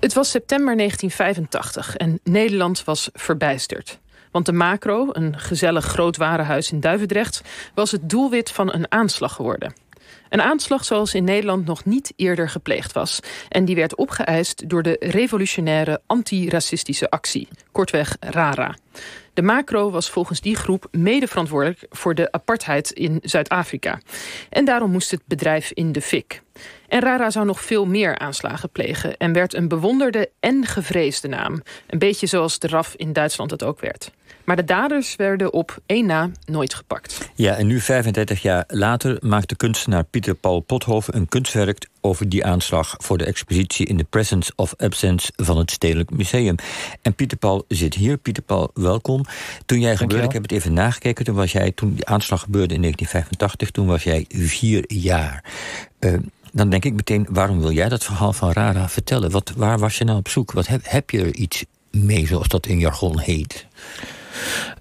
Het was september 1985 en Nederland was verbijsterd. Want de Macro, een gezellig groot warenhuis in Duivendrecht... was het doelwit van een aanslag geworden. Een aanslag zoals in Nederland nog niet eerder gepleegd was. En die werd opgeëist door de revolutionaire antiracistische actie. Kortweg RARA. De macro was volgens die groep mede verantwoordelijk voor de apartheid in Zuid-Afrika. En daarom moest het bedrijf in de fik. En Rara zou nog veel meer aanslagen plegen en werd een bewonderde en gevreesde naam. Een beetje zoals de RAF in Duitsland het ook werd. Maar de daders werden op één na nooit gepakt. Ja, en nu 35 jaar later maakt de kunstenaar Pieter Paul Pothoven een kunstwerk over die aanslag voor de expositie in The Presence of Absence van het Stedelijk Museum. En Pieter Paul zit hier. Pieter Paul, welkom. Toen jij gebeurde, ik heb het even nagekeken, toen was jij, toen die aanslag gebeurde in 1985, toen was jij vier jaar. Uh, dan denk ik meteen, waarom wil jij dat verhaal van Rara vertellen? Wat, waar was je nou op zoek? Wat heb, heb je er iets mee, zoals dat in jargon heet?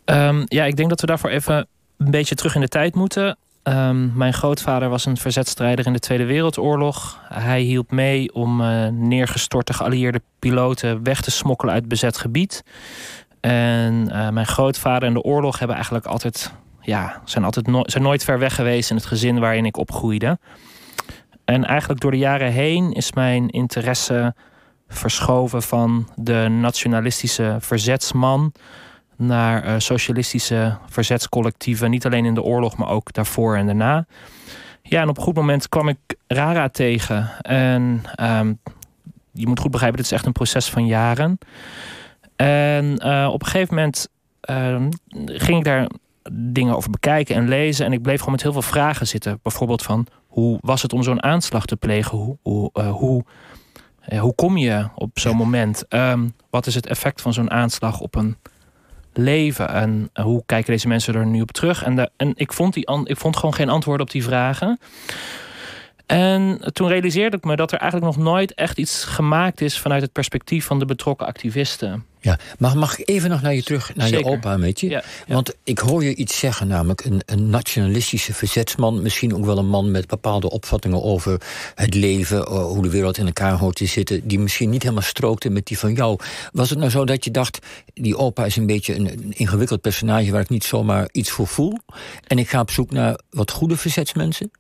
Um, ja, ik denk dat we daarvoor even een beetje terug in de tijd moeten. Um, mijn grootvader was een verzetstrijder in de Tweede Wereldoorlog. Hij hielp mee om uh, neergestorte geallieerde piloten weg te smokkelen uit bezet gebied. En uh, mijn grootvader en de oorlog hebben eigenlijk altijd, ja, zijn, altijd zijn nooit ver weg geweest in het gezin waarin ik opgroeide. En eigenlijk door de jaren heen is mijn interesse verschoven van de nationalistische verzetsman naar uh, socialistische verzetscollectieven. Niet alleen in de oorlog, maar ook daarvoor en daarna. Ja, en op een goed moment kwam ik Rara tegen. En um, je moet goed begrijpen, dit is echt een proces van jaren. En uh, op een gegeven moment uh, ging ik daar dingen over bekijken en lezen. En ik bleef gewoon met heel veel vragen zitten. Bijvoorbeeld van, hoe was het om zo'n aanslag te plegen? Hoe, hoe, uh, hoe, uh, hoe kom je op zo'n moment? Um, wat is het effect van zo'n aanslag op een leven? En uh, hoe kijken deze mensen er nu op terug? En, de, en ik, vond die ik vond gewoon geen antwoorden op die vragen. En toen realiseerde ik me dat er eigenlijk nog nooit echt iets gemaakt is vanuit het perspectief van de betrokken activisten. Ja, mag, mag ik even nog naar je terug, naar Zeker. je opa, weet je? Ja, ja. Want ik hoor je iets zeggen, namelijk een, een, nationalistische verzetsman. Misschien ook wel een man met bepaalde opvattingen over het leven, eh, hoe de wereld in elkaar hoort te zitten, die misschien niet helemaal strookte met die van jou. Was het nou zo dat je dacht, die opa is een beetje een, een ingewikkeld personage waar ik niet zomaar iets voor voel? En ik ga op zoek naar wat goede verzetsmensen?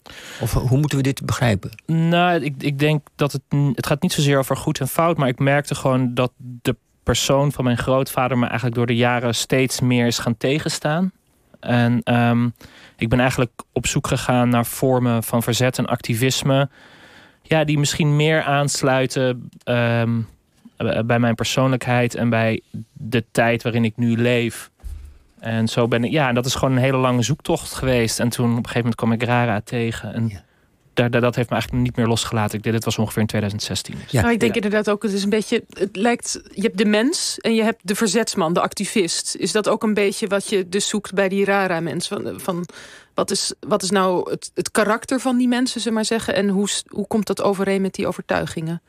Of hoe moeten we dit begrijpen? Nou, ik, ik denk dat het, het gaat niet zozeer over goed en fout, maar ik merkte gewoon dat de persoon van mijn grootvader me eigenlijk door de jaren steeds meer is gaan tegenstaan. En um, ik ben eigenlijk op zoek gegaan naar vormen van verzet en activisme. Ja, die misschien meer aansluiten um, bij mijn persoonlijkheid en bij de tijd waarin ik nu leef. En zo ben ik, ja, en dat is gewoon een hele lange zoektocht geweest. En toen op een gegeven moment kwam ik Rara tegen. En ja daar, dat heeft me eigenlijk niet meer losgelaten. Ik deed dit was ongeveer in 2016. Ja. Nou, ik denk ja. inderdaad ook, het is een beetje, het lijkt, je hebt de mens en je hebt de verzetsman, de activist. Is dat ook een beetje wat je dus zoekt bij die rara mens? Van, van wat, is, wat is nou het, het karakter van die mensen, ze maar zeggen, en hoe, hoe komt dat overeen met die overtuigingen?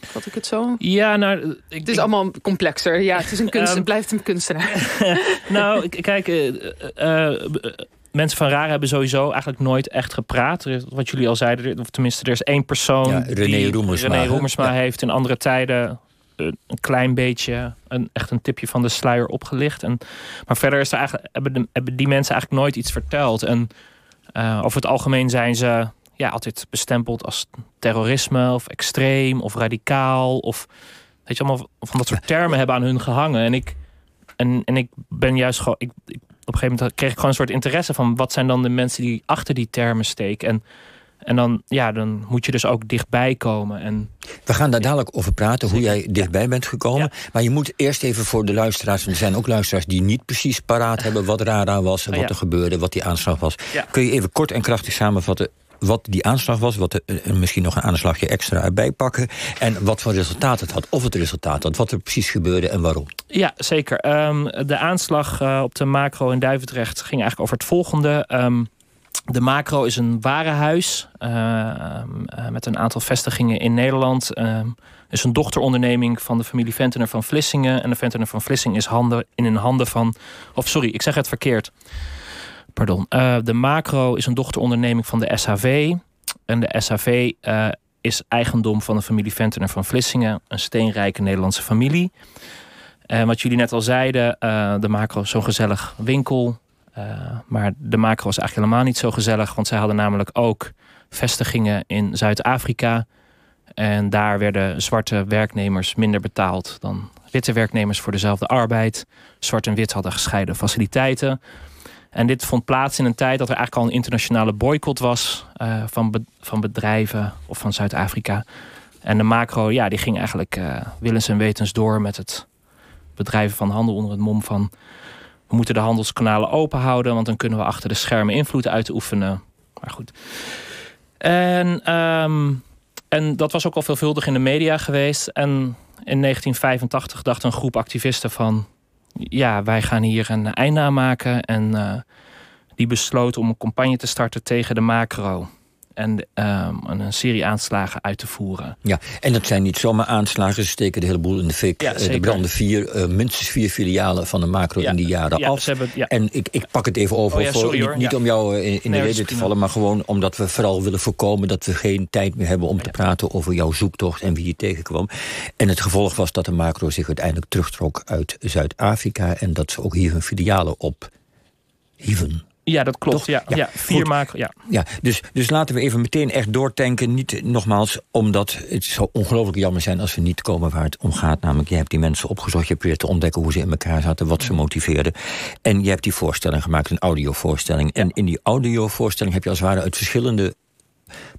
Vat ik het zo? Ja, nou... Ik, het is ik, allemaal complexer. Ja, het, is een kunst, um, het blijft een kunstenaar. nou, kijk... Uh, uh, mensen van Raar hebben sowieso eigenlijk nooit echt gepraat. Wat jullie al zeiden, of tenminste, er is één persoon ja, René die Roemersma, René Roemersma ja. heeft in andere tijden een, een klein beetje, een, echt een tipje van de sluier opgelicht. En, maar verder is er eigenlijk, hebben, de, hebben die mensen eigenlijk nooit iets verteld. En uh, over het algemeen zijn ze ja, altijd bestempeld als terrorisme of extreem of radicaal. Of weet je allemaal van dat soort termen hebben aan hun gehangen. En ik, en, en ik ben juist gewoon. Ik, ik op een gegeven moment kreeg ik gewoon een soort interesse van wat zijn dan de mensen die achter die termen steken. En, en dan, ja, dan moet je dus ook dichtbij komen. En, We gaan daar dadelijk over praten, hoe jij dichtbij ja. bent gekomen. Ja. Maar je moet eerst even voor de luisteraars, er zijn ook luisteraars die niet precies paraat hebben wat Rara was en wat ja. er gebeurde, wat die aanslag was. Kun je even kort en krachtig samenvatten wat die aanslag was, wat er, misschien nog een aanslagje extra erbij pakken. En wat voor resultaat het had, of het resultaat had, wat er precies gebeurde en waarom. Ja, zeker. Um, de aanslag uh, op de macro in Duivendrecht ging eigenlijk over het volgende. Um, de Macro is een warenhuis uh, met een aantal vestigingen in Nederland. Is een dochteronderneming van de familie Ventener van Vlissingen. En de Ventener van Vlissingen is handen, in handen van... Of sorry, ik zeg het verkeerd. Pardon. Uh, de Macro is een dochteronderneming van de SHV. En de SHV uh, is eigendom van de familie Ventener van Vlissingen, een steenrijke Nederlandse familie. En wat jullie net al zeiden, de macro zo'n gezellig winkel. maar de macro was eigenlijk helemaal niet zo gezellig, want zij hadden namelijk ook vestigingen in Zuid-Afrika. En daar werden zwarte werknemers minder betaald dan witte werknemers voor dezelfde arbeid. Zwart en wit hadden gescheiden faciliteiten. En dit vond plaats in een tijd dat er eigenlijk al een internationale boycott was uh, van, van bedrijven of van Zuid-Afrika. En de macro, ja, die ging eigenlijk uh, willens en wetens door met het bedrijven van handel onder het mom van we moeten de handelskanalen open houden, want dan kunnen we achter de schermen invloed uitoefenen. Maar goed. En, um, en dat was ook al veelvuldig in de media geweest. En in 1985 dacht een groep activisten van... ja, wij gaan hier een einde aan maken. En uh, die besloot om een campagne te starten tegen de macro en um, een serie aanslagen uit te voeren. Ja, en dat zijn niet zomaar aanslagen, ze steken de hele boel in de fik. Ja, er branden vier, uh, minstens vier filialen van de macro in die jaren ja, af. Hebben, en ik, ik pak het even over, oh, voor, sorry, niet, niet om jou in, in nee, de reden te vallen... maar gewoon omdat we vooral willen voorkomen... dat we geen tijd meer hebben om te praten over jouw zoektocht... en wie je tegenkwam. En het gevolg was dat de macro zich uiteindelijk terugtrok uit Zuid-Afrika... en dat ze ook hier hun filialen op hieven. Ja, dat klopt. Ja, ja, vier maken. Ja. Ja, dus, dus laten we even meteen echt doortanken. Niet nogmaals, omdat het zou ongelooflijk jammer zijn als we niet komen waar het om gaat. Namelijk, je hebt die mensen opgezocht, je weer te ontdekken hoe ze in elkaar zaten, wat ze motiveerden. En je hebt die voorstelling gemaakt, een audiovoorstelling. En in die audiovoorstelling heb je als het ware uit verschillende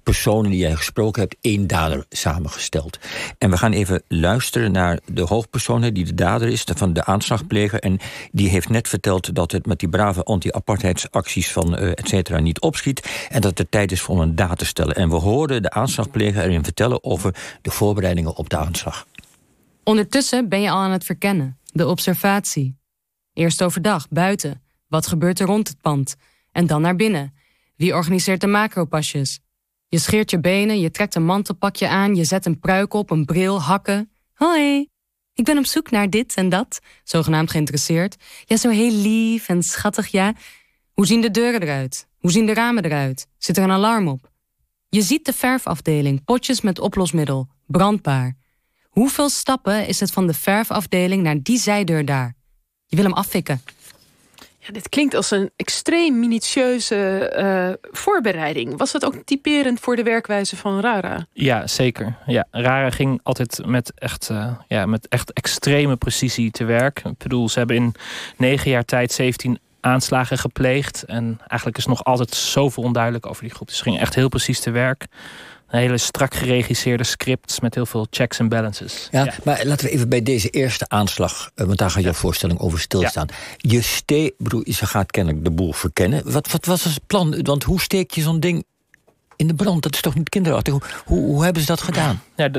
personen die jij gesproken hebt, één dader samengesteld. En we gaan even luisteren naar de hoofdpersoon die de dader is, van de aanslagpleger. En die heeft net verteld dat het met die brave anti-apartheidsacties van uh, et cetera niet opschiet. En dat het tijd is om een daad te stellen. En we hoorden de aanslagpleger erin vertellen over de voorbereidingen op de aanslag. Ondertussen ben je al aan het verkennen, de observatie. Eerst overdag, buiten. Wat gebeurt er rond het pand? En dan naar binnen. Wie organiseert de macropasjes? Je scheert je benen, je trekt een mantelpakje aan, je zet een pruik op, een bril, hakken. Hoi, ik ben op zoek naar dit en dat, zogenaamd geïnteresseerd. Ja, zo heel lief en schattig, ja. Hoe zien de deuren eruit? Hoe zien de ramen eruit? Zit er een alarm op? Je ziet de verfafdeling, potjes met oplosmiddel, brandbaar. Hoeveel stappen is het van de verfafdeling naar die zijdeur daar? Je wil hem afvikken dit klinkt als een extreem minutieuze uh, voorbereiding. Was dat ook typerend voor de werkwijze van Rara? Ja, zeker. Ja, Rara ging altijd met echt, uh, ja, met echt extreme precisie te werk. Ik bedoel, ze hebben in negen jaar tijd 17 aanslagen gepleegd. En eigenlijk is nog altijd zoveel onduidelijk over die groep. Ze gingen echt heel precies te werk. Een hele strak geregisseerde scripts met heel veel checks en balances. Ja, maar laten we even bij deze eerste aanslag, eh, want daar gaat jouw voorstelling over stilstaan. Ja. Je steek, bedoel, ze gaat kennelijk de boel verkennen. Wat, wat was het plan? Want hoe steek je zo'n ding in de brand? Dat is toch niet kinderachtig? Hoe, hoe, hoe hebben ze dat gedaan? Ja,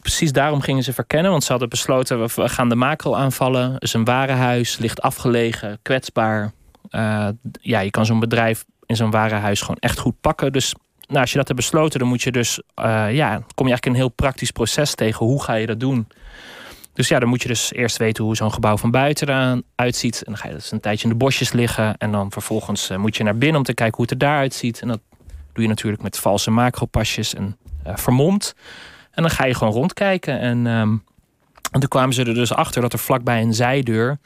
precies daarom gingen ze verkennen. Want ze hadden besloten, we gaan de macro aanvallen. Het is een warenhuis, ligt afgelegen, kwetsbaar. Uh, ja, je kan zo'n bedrijf in zo'n warenhuis gewoon echt goed pakken. Dus nou, als je dat hebt besloten, dan moet je dus, uh, ja, kom je eigenlijk een heel praktisch proces tegen. Hoe ga je dat doen? Dus ja, dan moet je dus eerst weten hoe zo'n gebouw van buiten eruit ziet. En dan ga je dus een tijdje in de bosjes liggen. En dan vervolgens uh, moet je naar binnen om te kijken hoe het er daaruit ziet. En dat doe je natuurlijk met valse macropasjes en uh, vermomd. En dan ga je gewoon rondkijken. En, um, en toen kwamen ze er dus achter dat er vlakbij een zijdeur,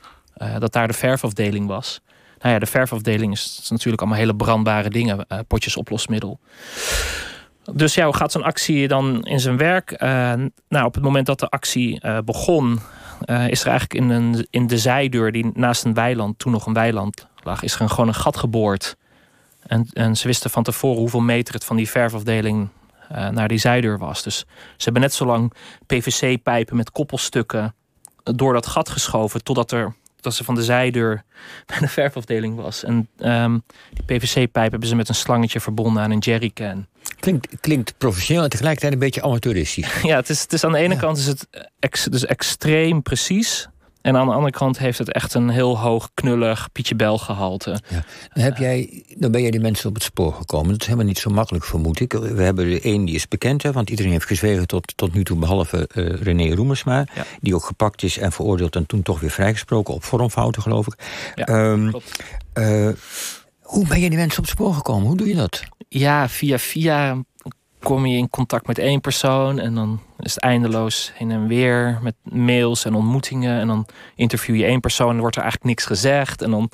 dat daar de verfafdeling was. Nou ja, de verfafdeling is, natuurlijk allemaal hele brandbare dingen. Uh, potjes oplosmiddel. Dus ja, hoe gaat zo'n actie dan in zijn werk? Uh, nou, op het moment dat de actie uh, begon, is er eigenlijk in, een, in de zijdeur die naast een weiland, toen nog een weiland lag, is er een, gewoon een gat geboord. En, en ze wisten van tevoren hoeveel meter het van die verfafdeling naar die zijdeur was. Dus ze hebben net zo lang PVC-pijpen met koppelstukken door dat gat geschoven totdat er dat ze van de zijdeur bij de verfafdeling was. En um, die PVC-pijp hebben ze met een slangetje verbonden aan een jerrycan. Klinkt, klinkt professioneel en tegelijkertijd een beetje amateuristisch. ja, het is, het is aan de ene kant is het ex, dus extreem precies. En aan de andere kant heeft het echt een heel hoog, knullig Pietje Bel gehalte. Ja. Dan, heb jij, dan ben jij die mensen op het spoor gekomen. Dat is helemaal niet zo makkelijk, vermoed ik. We hebben er één die is bekend, hè, want iedereen heeft gezwegen tot, tot nu toe... behalve uh, René Roemersma, die ook gepakt is en veroordeeld... en toen toch weer vrijgesproken op vormfouten, geloof ik. Ja, um, hoe ben je die mensen op het spoor gekomen? Hoe doe je dat? Ja, via via kom je in contact met één persoon en dan is het eindeloos heen en weer met mails en ontmoetingen. En dan interview je één persoon en wordt er eigenlijk niks gezegd. En dan,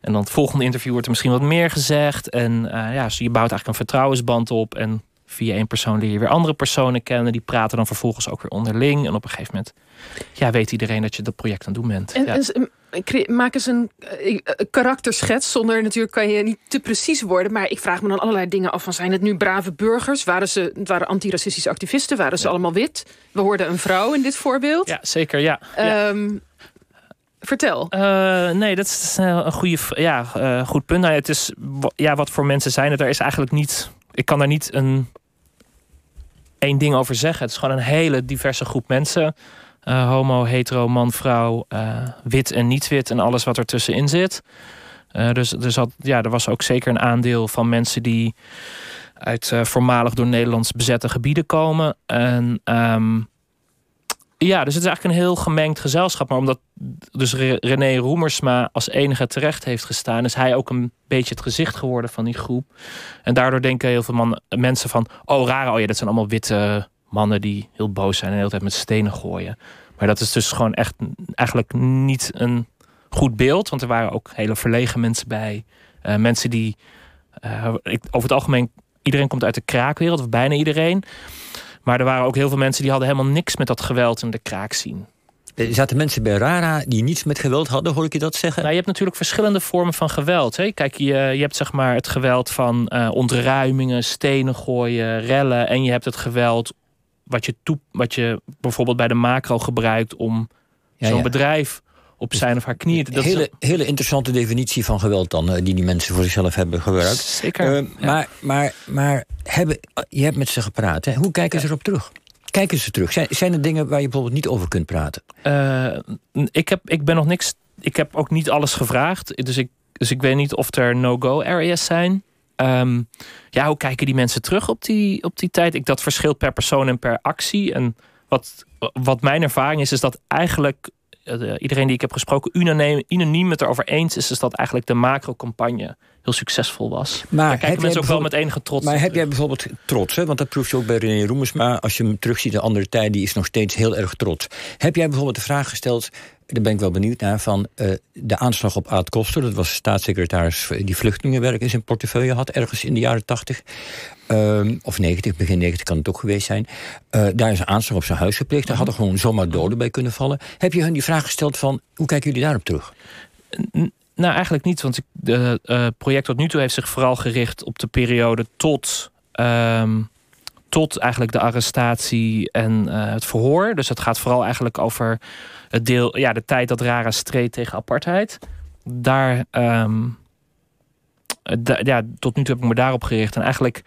en dan het volgende interview wordt er misschien wat meer gezegd. En uh, ja, je bouwt eigenlijk een vertrouwensband op. En via één persoon leer je weer andere personen kennen. Die praten dan vervolgens ook weer onderling. En op een gegeven moment ja, weet iedereen dat je dat project aan het doen bent. En, ja. en maak eens een uh, karakterschets. Zonder natuurlijk kan je niet te precies worden. Maar ik vraag me dan allerlei dingen af. Van, zijn het nu brave burgers? Waren ze het waren antiracistische activisten? Waren ze allemaal wit? We hoorden een vrouw in dit voorbeeld. Ja, zeker. Ja. Um, Vertel. Uh, nee, dat is een goede, ja, uh, goed punt. Nou, het is, ja, wat voor mensen zijn het? Er is eigenlijk niet. Ik kan daar niet een één ding over zeggen. Het is gewoon een hele diverse groep mensen. Uh, homo, hetero, man, vrouw, wit en niet wit en alles wat ertussenin zit. dus dus had, ja, er was ook zeker een aandeel van mensen die uit voormalig door Nederlands bezette gebieden komen. En um, ja, dus het is eigenlijk een heel gemengd gezelschap. Maar omdat dus René Roemersma als enige terecht heeft gestaan... is hij ook een beetje het gezicht geworden van die groep. En daardoor denken heel veel mensen van... oh, raar, oh ja, dat zijn allemaal witte mannen die heel boos zijn... en de hele tijd met stenen gooien. Maar dat is dus gewoon echt eigenlijk niet een goed beeld. Want er waren ook hele verlegen mensen bij. Uh, mensen die... Uh, over het algemeen, iedereen komt uit de kraakwereld, of bijna iedereen... Maar er waren ook heel veel mensen die hadden helemaal niks met dat geweld en de kraak zien. Er zaten mensen bij Rara die niets met geweld hadden, hoor ik je dat zeggen? Nou, je hebt natuurlijk verschillende vormen van geweld. Hè? Kijk, je, je hebt zeg maar het geweld van uh, ontruimingen, stenen gooien, rellen. En je hebt het geweld wat je, toe, wat je bijvoorbeeld bij de macro gebruikt om ja, zo'n ja. bedrijf op zijn of haar knieën. Dat hele, is... hele interessante definitie van geweld dan, die die mensen voor zichzelf hebben gebruikt. Zeker. Uh, ja. Maar, maar, maar hebben, je hebt met ze gepraat. Hè? Hoe kijken ze erop terug? Kijken ze terug? Zijn, zijn er dingen waar je bijvoorbeeld niet over kunt praten? Uh, ik, heb, ik ben nog niks. Ik heb ook niet alles gevraagd. Dus ik, dus ik weet niet of er no-go areas zijn. Um, ja, hoe kijken die mensen terug op die, op die tijd? Ik, dat verschilt per persoon en per actie. En wat, wat mijn ervaring is, is dat eigenlijk uh, iedereen die ik heb gesproken unaniem, unaniem het erover eens is, is dat eigenlijk de macro-campagne heel succesvol was. Maar Daar kijken mensen ook wel met enige trots. Maar heb jij bijvoorbeeld trots, hè? want dat proef je ook bij René Roemersma. Als je hem terugziet in andere tijden, die is nog steeds heel erg trots. Heb jij bijvoorbeeld de vraag gesteld, daar ben ik wel benieuwd naar, van uh, de aanslag op Aad Koster. Dat was staatssecretaris die vluchtelingenwerk in zijn portefeuille had, ergens in de jaren tachtig. Um, of 90, begin 90 kan het ook geweest zijn. Uh, daar is een aanslag op zijn huis gepleegd. Daar hadden gewoon zomaar doden bij kunnen vallen. Heb je hun die vraag gesteld van, hoe kijken jullie daarop terug? Nou, eigenlijk niet. Want het uh, project tot nu toe heeft zich vooral gericht op de periode tot... Um, tot eigenlijk de arrestatie en uh, het verhoor. Dus het gaat vooral eigenlijk over het deel, ja, de tijd dat Rara streed tegen apartheid. Daar, da, ja, tot nu toe heb ik me daarop gericht. En eigenlijk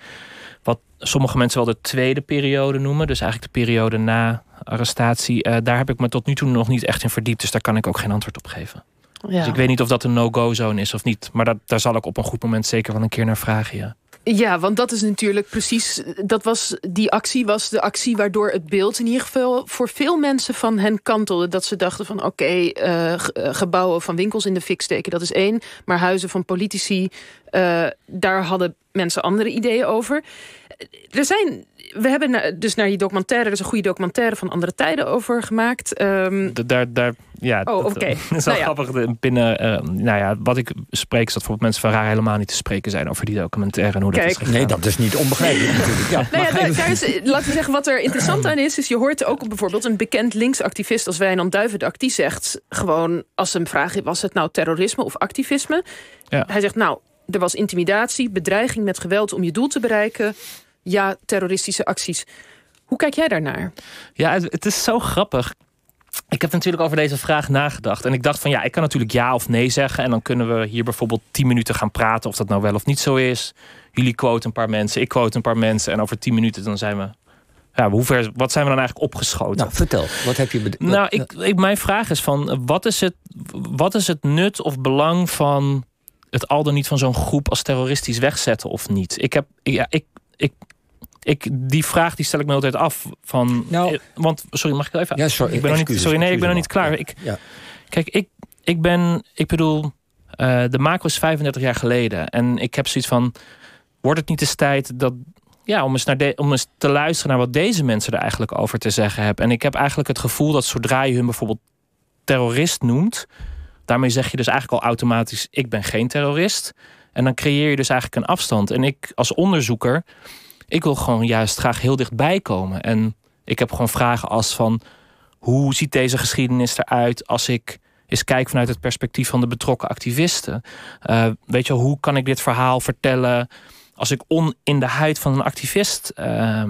wat sommige mensen wel de tweede periode noemen. Dus eigenlijk de periode na arrestatie. Uh, daar heb ik me tot nu toe nog niet echt in verdiept. Dus daar kan ik ook geen antwoord op geven. Ja. Dus ik weet niet of dat een no-go zone is of niet. Maar dat, daar zal ik op een goed moment zeker wel een keer naar vragen, ja. Ja, want dat is natuurlijk precies. Dat was, die actie was de actie waardoor het beeld in ieder geval voor veel mensen van hen kantelde. Dat ze dachten van oké, okay, uh, gebouwen van winkels in de fik steken, dat is één. Maar huizen van politici, uh, daar hadden mensen andere ideeën over. Er zijn we hebben dus naar die documentaire, er is een goede documentaire van andere tijden over gemaakt. Um... Daar, daar, ja, oh, oké. Okay. Dat is wel nou grappig. Ja. Binnen, uh, nou ja, wat ik spreek, is dat voor mensen van raar helemaal niet te spreken zijn over die documentaire en hoe Kijk. dat is gegaan. Nee, dat is niet onbegrijpelijk natuurlijk. Ja, nou ja, daar, daar is, laten we zeggen, wat er interessant aan is, is je hoort ook bijvoorbeeld een bekend linksactivist als Wijnand Duivendak, die zegt gewoon, als een vraag was het nou terrorisme of activisme? Ja. Hij zegt, nou, er was intimidatie, bedreiging met geweld om je doel te bereiken ja, terroristische acties. Hoe kijk jij daarnaar? Ja, het, het, is zo grappig. Ik heb natuurlijk over deze vraag nagedacht. En ik dacht van ja, ik kan natuurlijk ja of nee zeggen. En dan kunnen we hier bijvoorbeeld tien minuten gaan praten of dat nou wel of niet zo is. Jullie quoten een paar mensen, ik quote een paar mensen. En over tien minuten dan zijn we ja, hoe ver, wat zijn we dan eigenlijk opgeschoten? Nou, vertel, wat heb je bedoeld? Nou, ik, ik, mijn vraag is van, wat is, het, wat is het nut of belang van het al dan niet van zo'n groep als terroristisch wegzetten of niet? Ik heb, ja, ik, ik, ik, die vraag die stel ik me altijd af. Van, nou, eh, want, sorry, mag ik even? Ja, sorry. Ik ben nog niet, sorry, nee, ik ben nog niet klaar. Ik, ja. Kijk, ik, ik ben, ik bedoel, uh, de macro is 35 jaar geleden. En ik heb zoiets van, wordt het niet eens tijd dat ja, om, eens naar de, om eens te luisteren naar wat deze mensen er eigenlijk over te zeggen hebben. En ik heb eigenlijk het gevoel dat zodra je hun bijvoorbeeld terrorist noemt, daarmee zeg je dus eigenlijk al automatisch: ik ben geen terrorist. En dan creëer je dus eigenlijk een afstand. En ik als onderzoeker, ik wil gewoon juist graag heel dichtbij komen. En ik heb gewoon vragen als van hoe ziet deze geschiedenis eruit als ik eens kijk vanuit het perspectief van de betrokken activisten. Uh, weet je, hoe kan ik dit verhaal vertellen als ik on in de huid van een activist uh,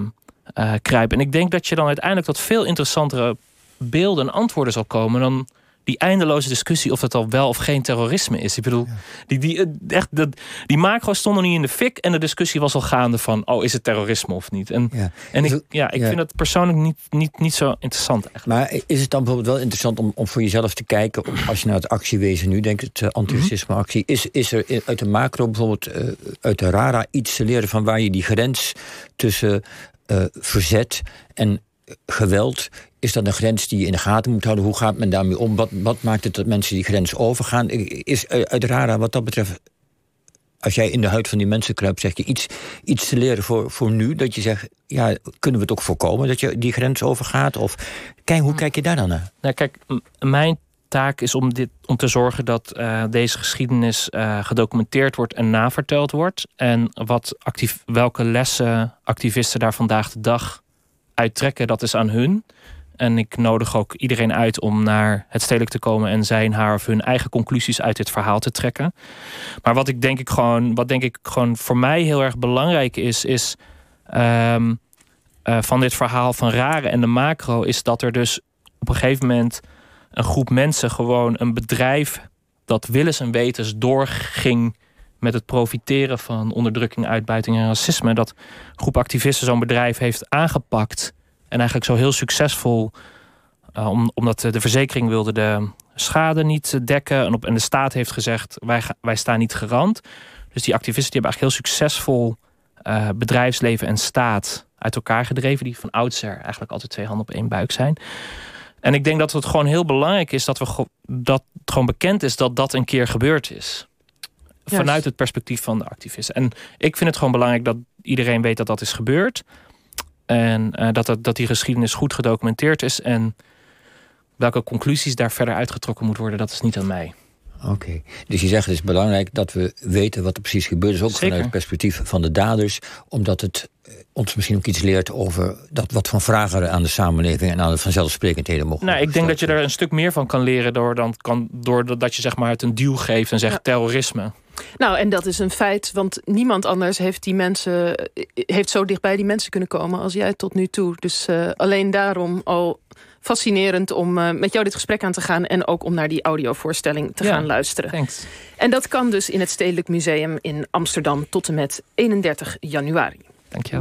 kruip? En ik denk dat je dan uiteindelijk tot veel interessantere beelden en antwoorden zal komen dan die eindeloze discussie of het al wel of geen terrorisme is. Ik bedoel, die, die, eh, echt, dat, die macro stonden niet in de fik en de discussie was al gaande van, oh, is het terrorisme of niet? En, ja. en ik, ja, ik vind dat persoonlijk niet, niet, niet zo interessant eigenlijk. Maar is het dan bijvoorbeeld wel interessant om, om voor jezelf te kijken, als je naar het actiewezen nu denkt, het uh, antiracisme actie, is, is er uit de macro bijvoorbeeld, uh, uit de RARA iets te leren van waar je die grens tussen verzet en geweld is dat een grens die je in de gaten moet houden? Hoe gaat men daarmee om? Wat, wat maakt het dat mensen die grens overgaan? Is uit RARA wat dat betreft... Als jij in de huid van die mensen kruipt, zeg je iets, iets te leren voor, voor nu. Dat je zegt, ja, kunnen we het ook voorkomen dat je die grens overgaat? Of kijk, hoe kijk je daar dan naar? Nou, kijk, mijn taak is om, dit, om te zorgen dat uh, deze geschiedenis uh, gedocumenteerd wordt en naverteld wordt. En wat actief, welke lessen activisten daar vandaag de dag uittrekken, dat is aan hun. En ik nodig ook iedereen uit om naar het stedelijk te komen en zijn, haar of hun eigen conclusies uit dit verhaal te trekken. Maar wat ik denk ik gewoon, wat denk ik gewoon voor mij heel erg belangrijk is, is um, uh, van dit verhaal van Rare en de macro, is dat er dus op een gegeven moment een groep mensen gewoon een bedrijf dat willens en wetens doorging met het profiteren van onderdrukking, uitbuiting en racisme. Dat groep activisten zo'n bedrijf heeft aangepakt en eigenlijk zo heel succesvol, uh, omdat de verzekering wilde de schade niet dekken. En, op, en de staat heeft gezegd, wij, wij staan niet garant. Dus die activisten die hebben eigenlijk heel succesvol uh, bedrijfsleven en staat uit elkaar gedreven. Die van oudsher eigenlijk altijd twee handen op één buik zijn. En ik denk dat het gewoon heel belangrijk is dat, we dat het gewoon bekend is dat dat een keer gebeurd is. Vanuit het perspectief van de activisten. En ik vind het gewoon belangrijk dat iedereen weet dat dat is gebeurd. En uh, dat, dat, dat die geschiedenis goed gedocumenteerd is. En welke conclusies daar verder uitgetrokken moet worden, dat is niet aan mij. Oké, dus je zegt het is belangrijk dat we weten wat er precies gebeurt. Dus ook vanuit het perspectief van de daders. Omdat het eh, ons misschien ook iets leert over dat wat van vragen er aan de samenleving en aan de vanzelfsprekendheden mogen. Nou, ik denk dat je er een stuk meer van kan leren door, dan kan, door dat je zeg maar het een duw geeft en zegt terrorisme. Nou, en dat is een feit, want niemand anders heeft die mensen heeft zo dichtbij die mensen kunnen komen als jij tot nu toe. Dus uh, alleen daarom al fascinerend om uh, met jou dit gesprek aan te gaan en ook om naar die audiovoorstelling te ja, gaan luisteren. Thanks. En dat kan dus in het Stedelijk Museum in Amsterdam tot en met 31 januari. Dank je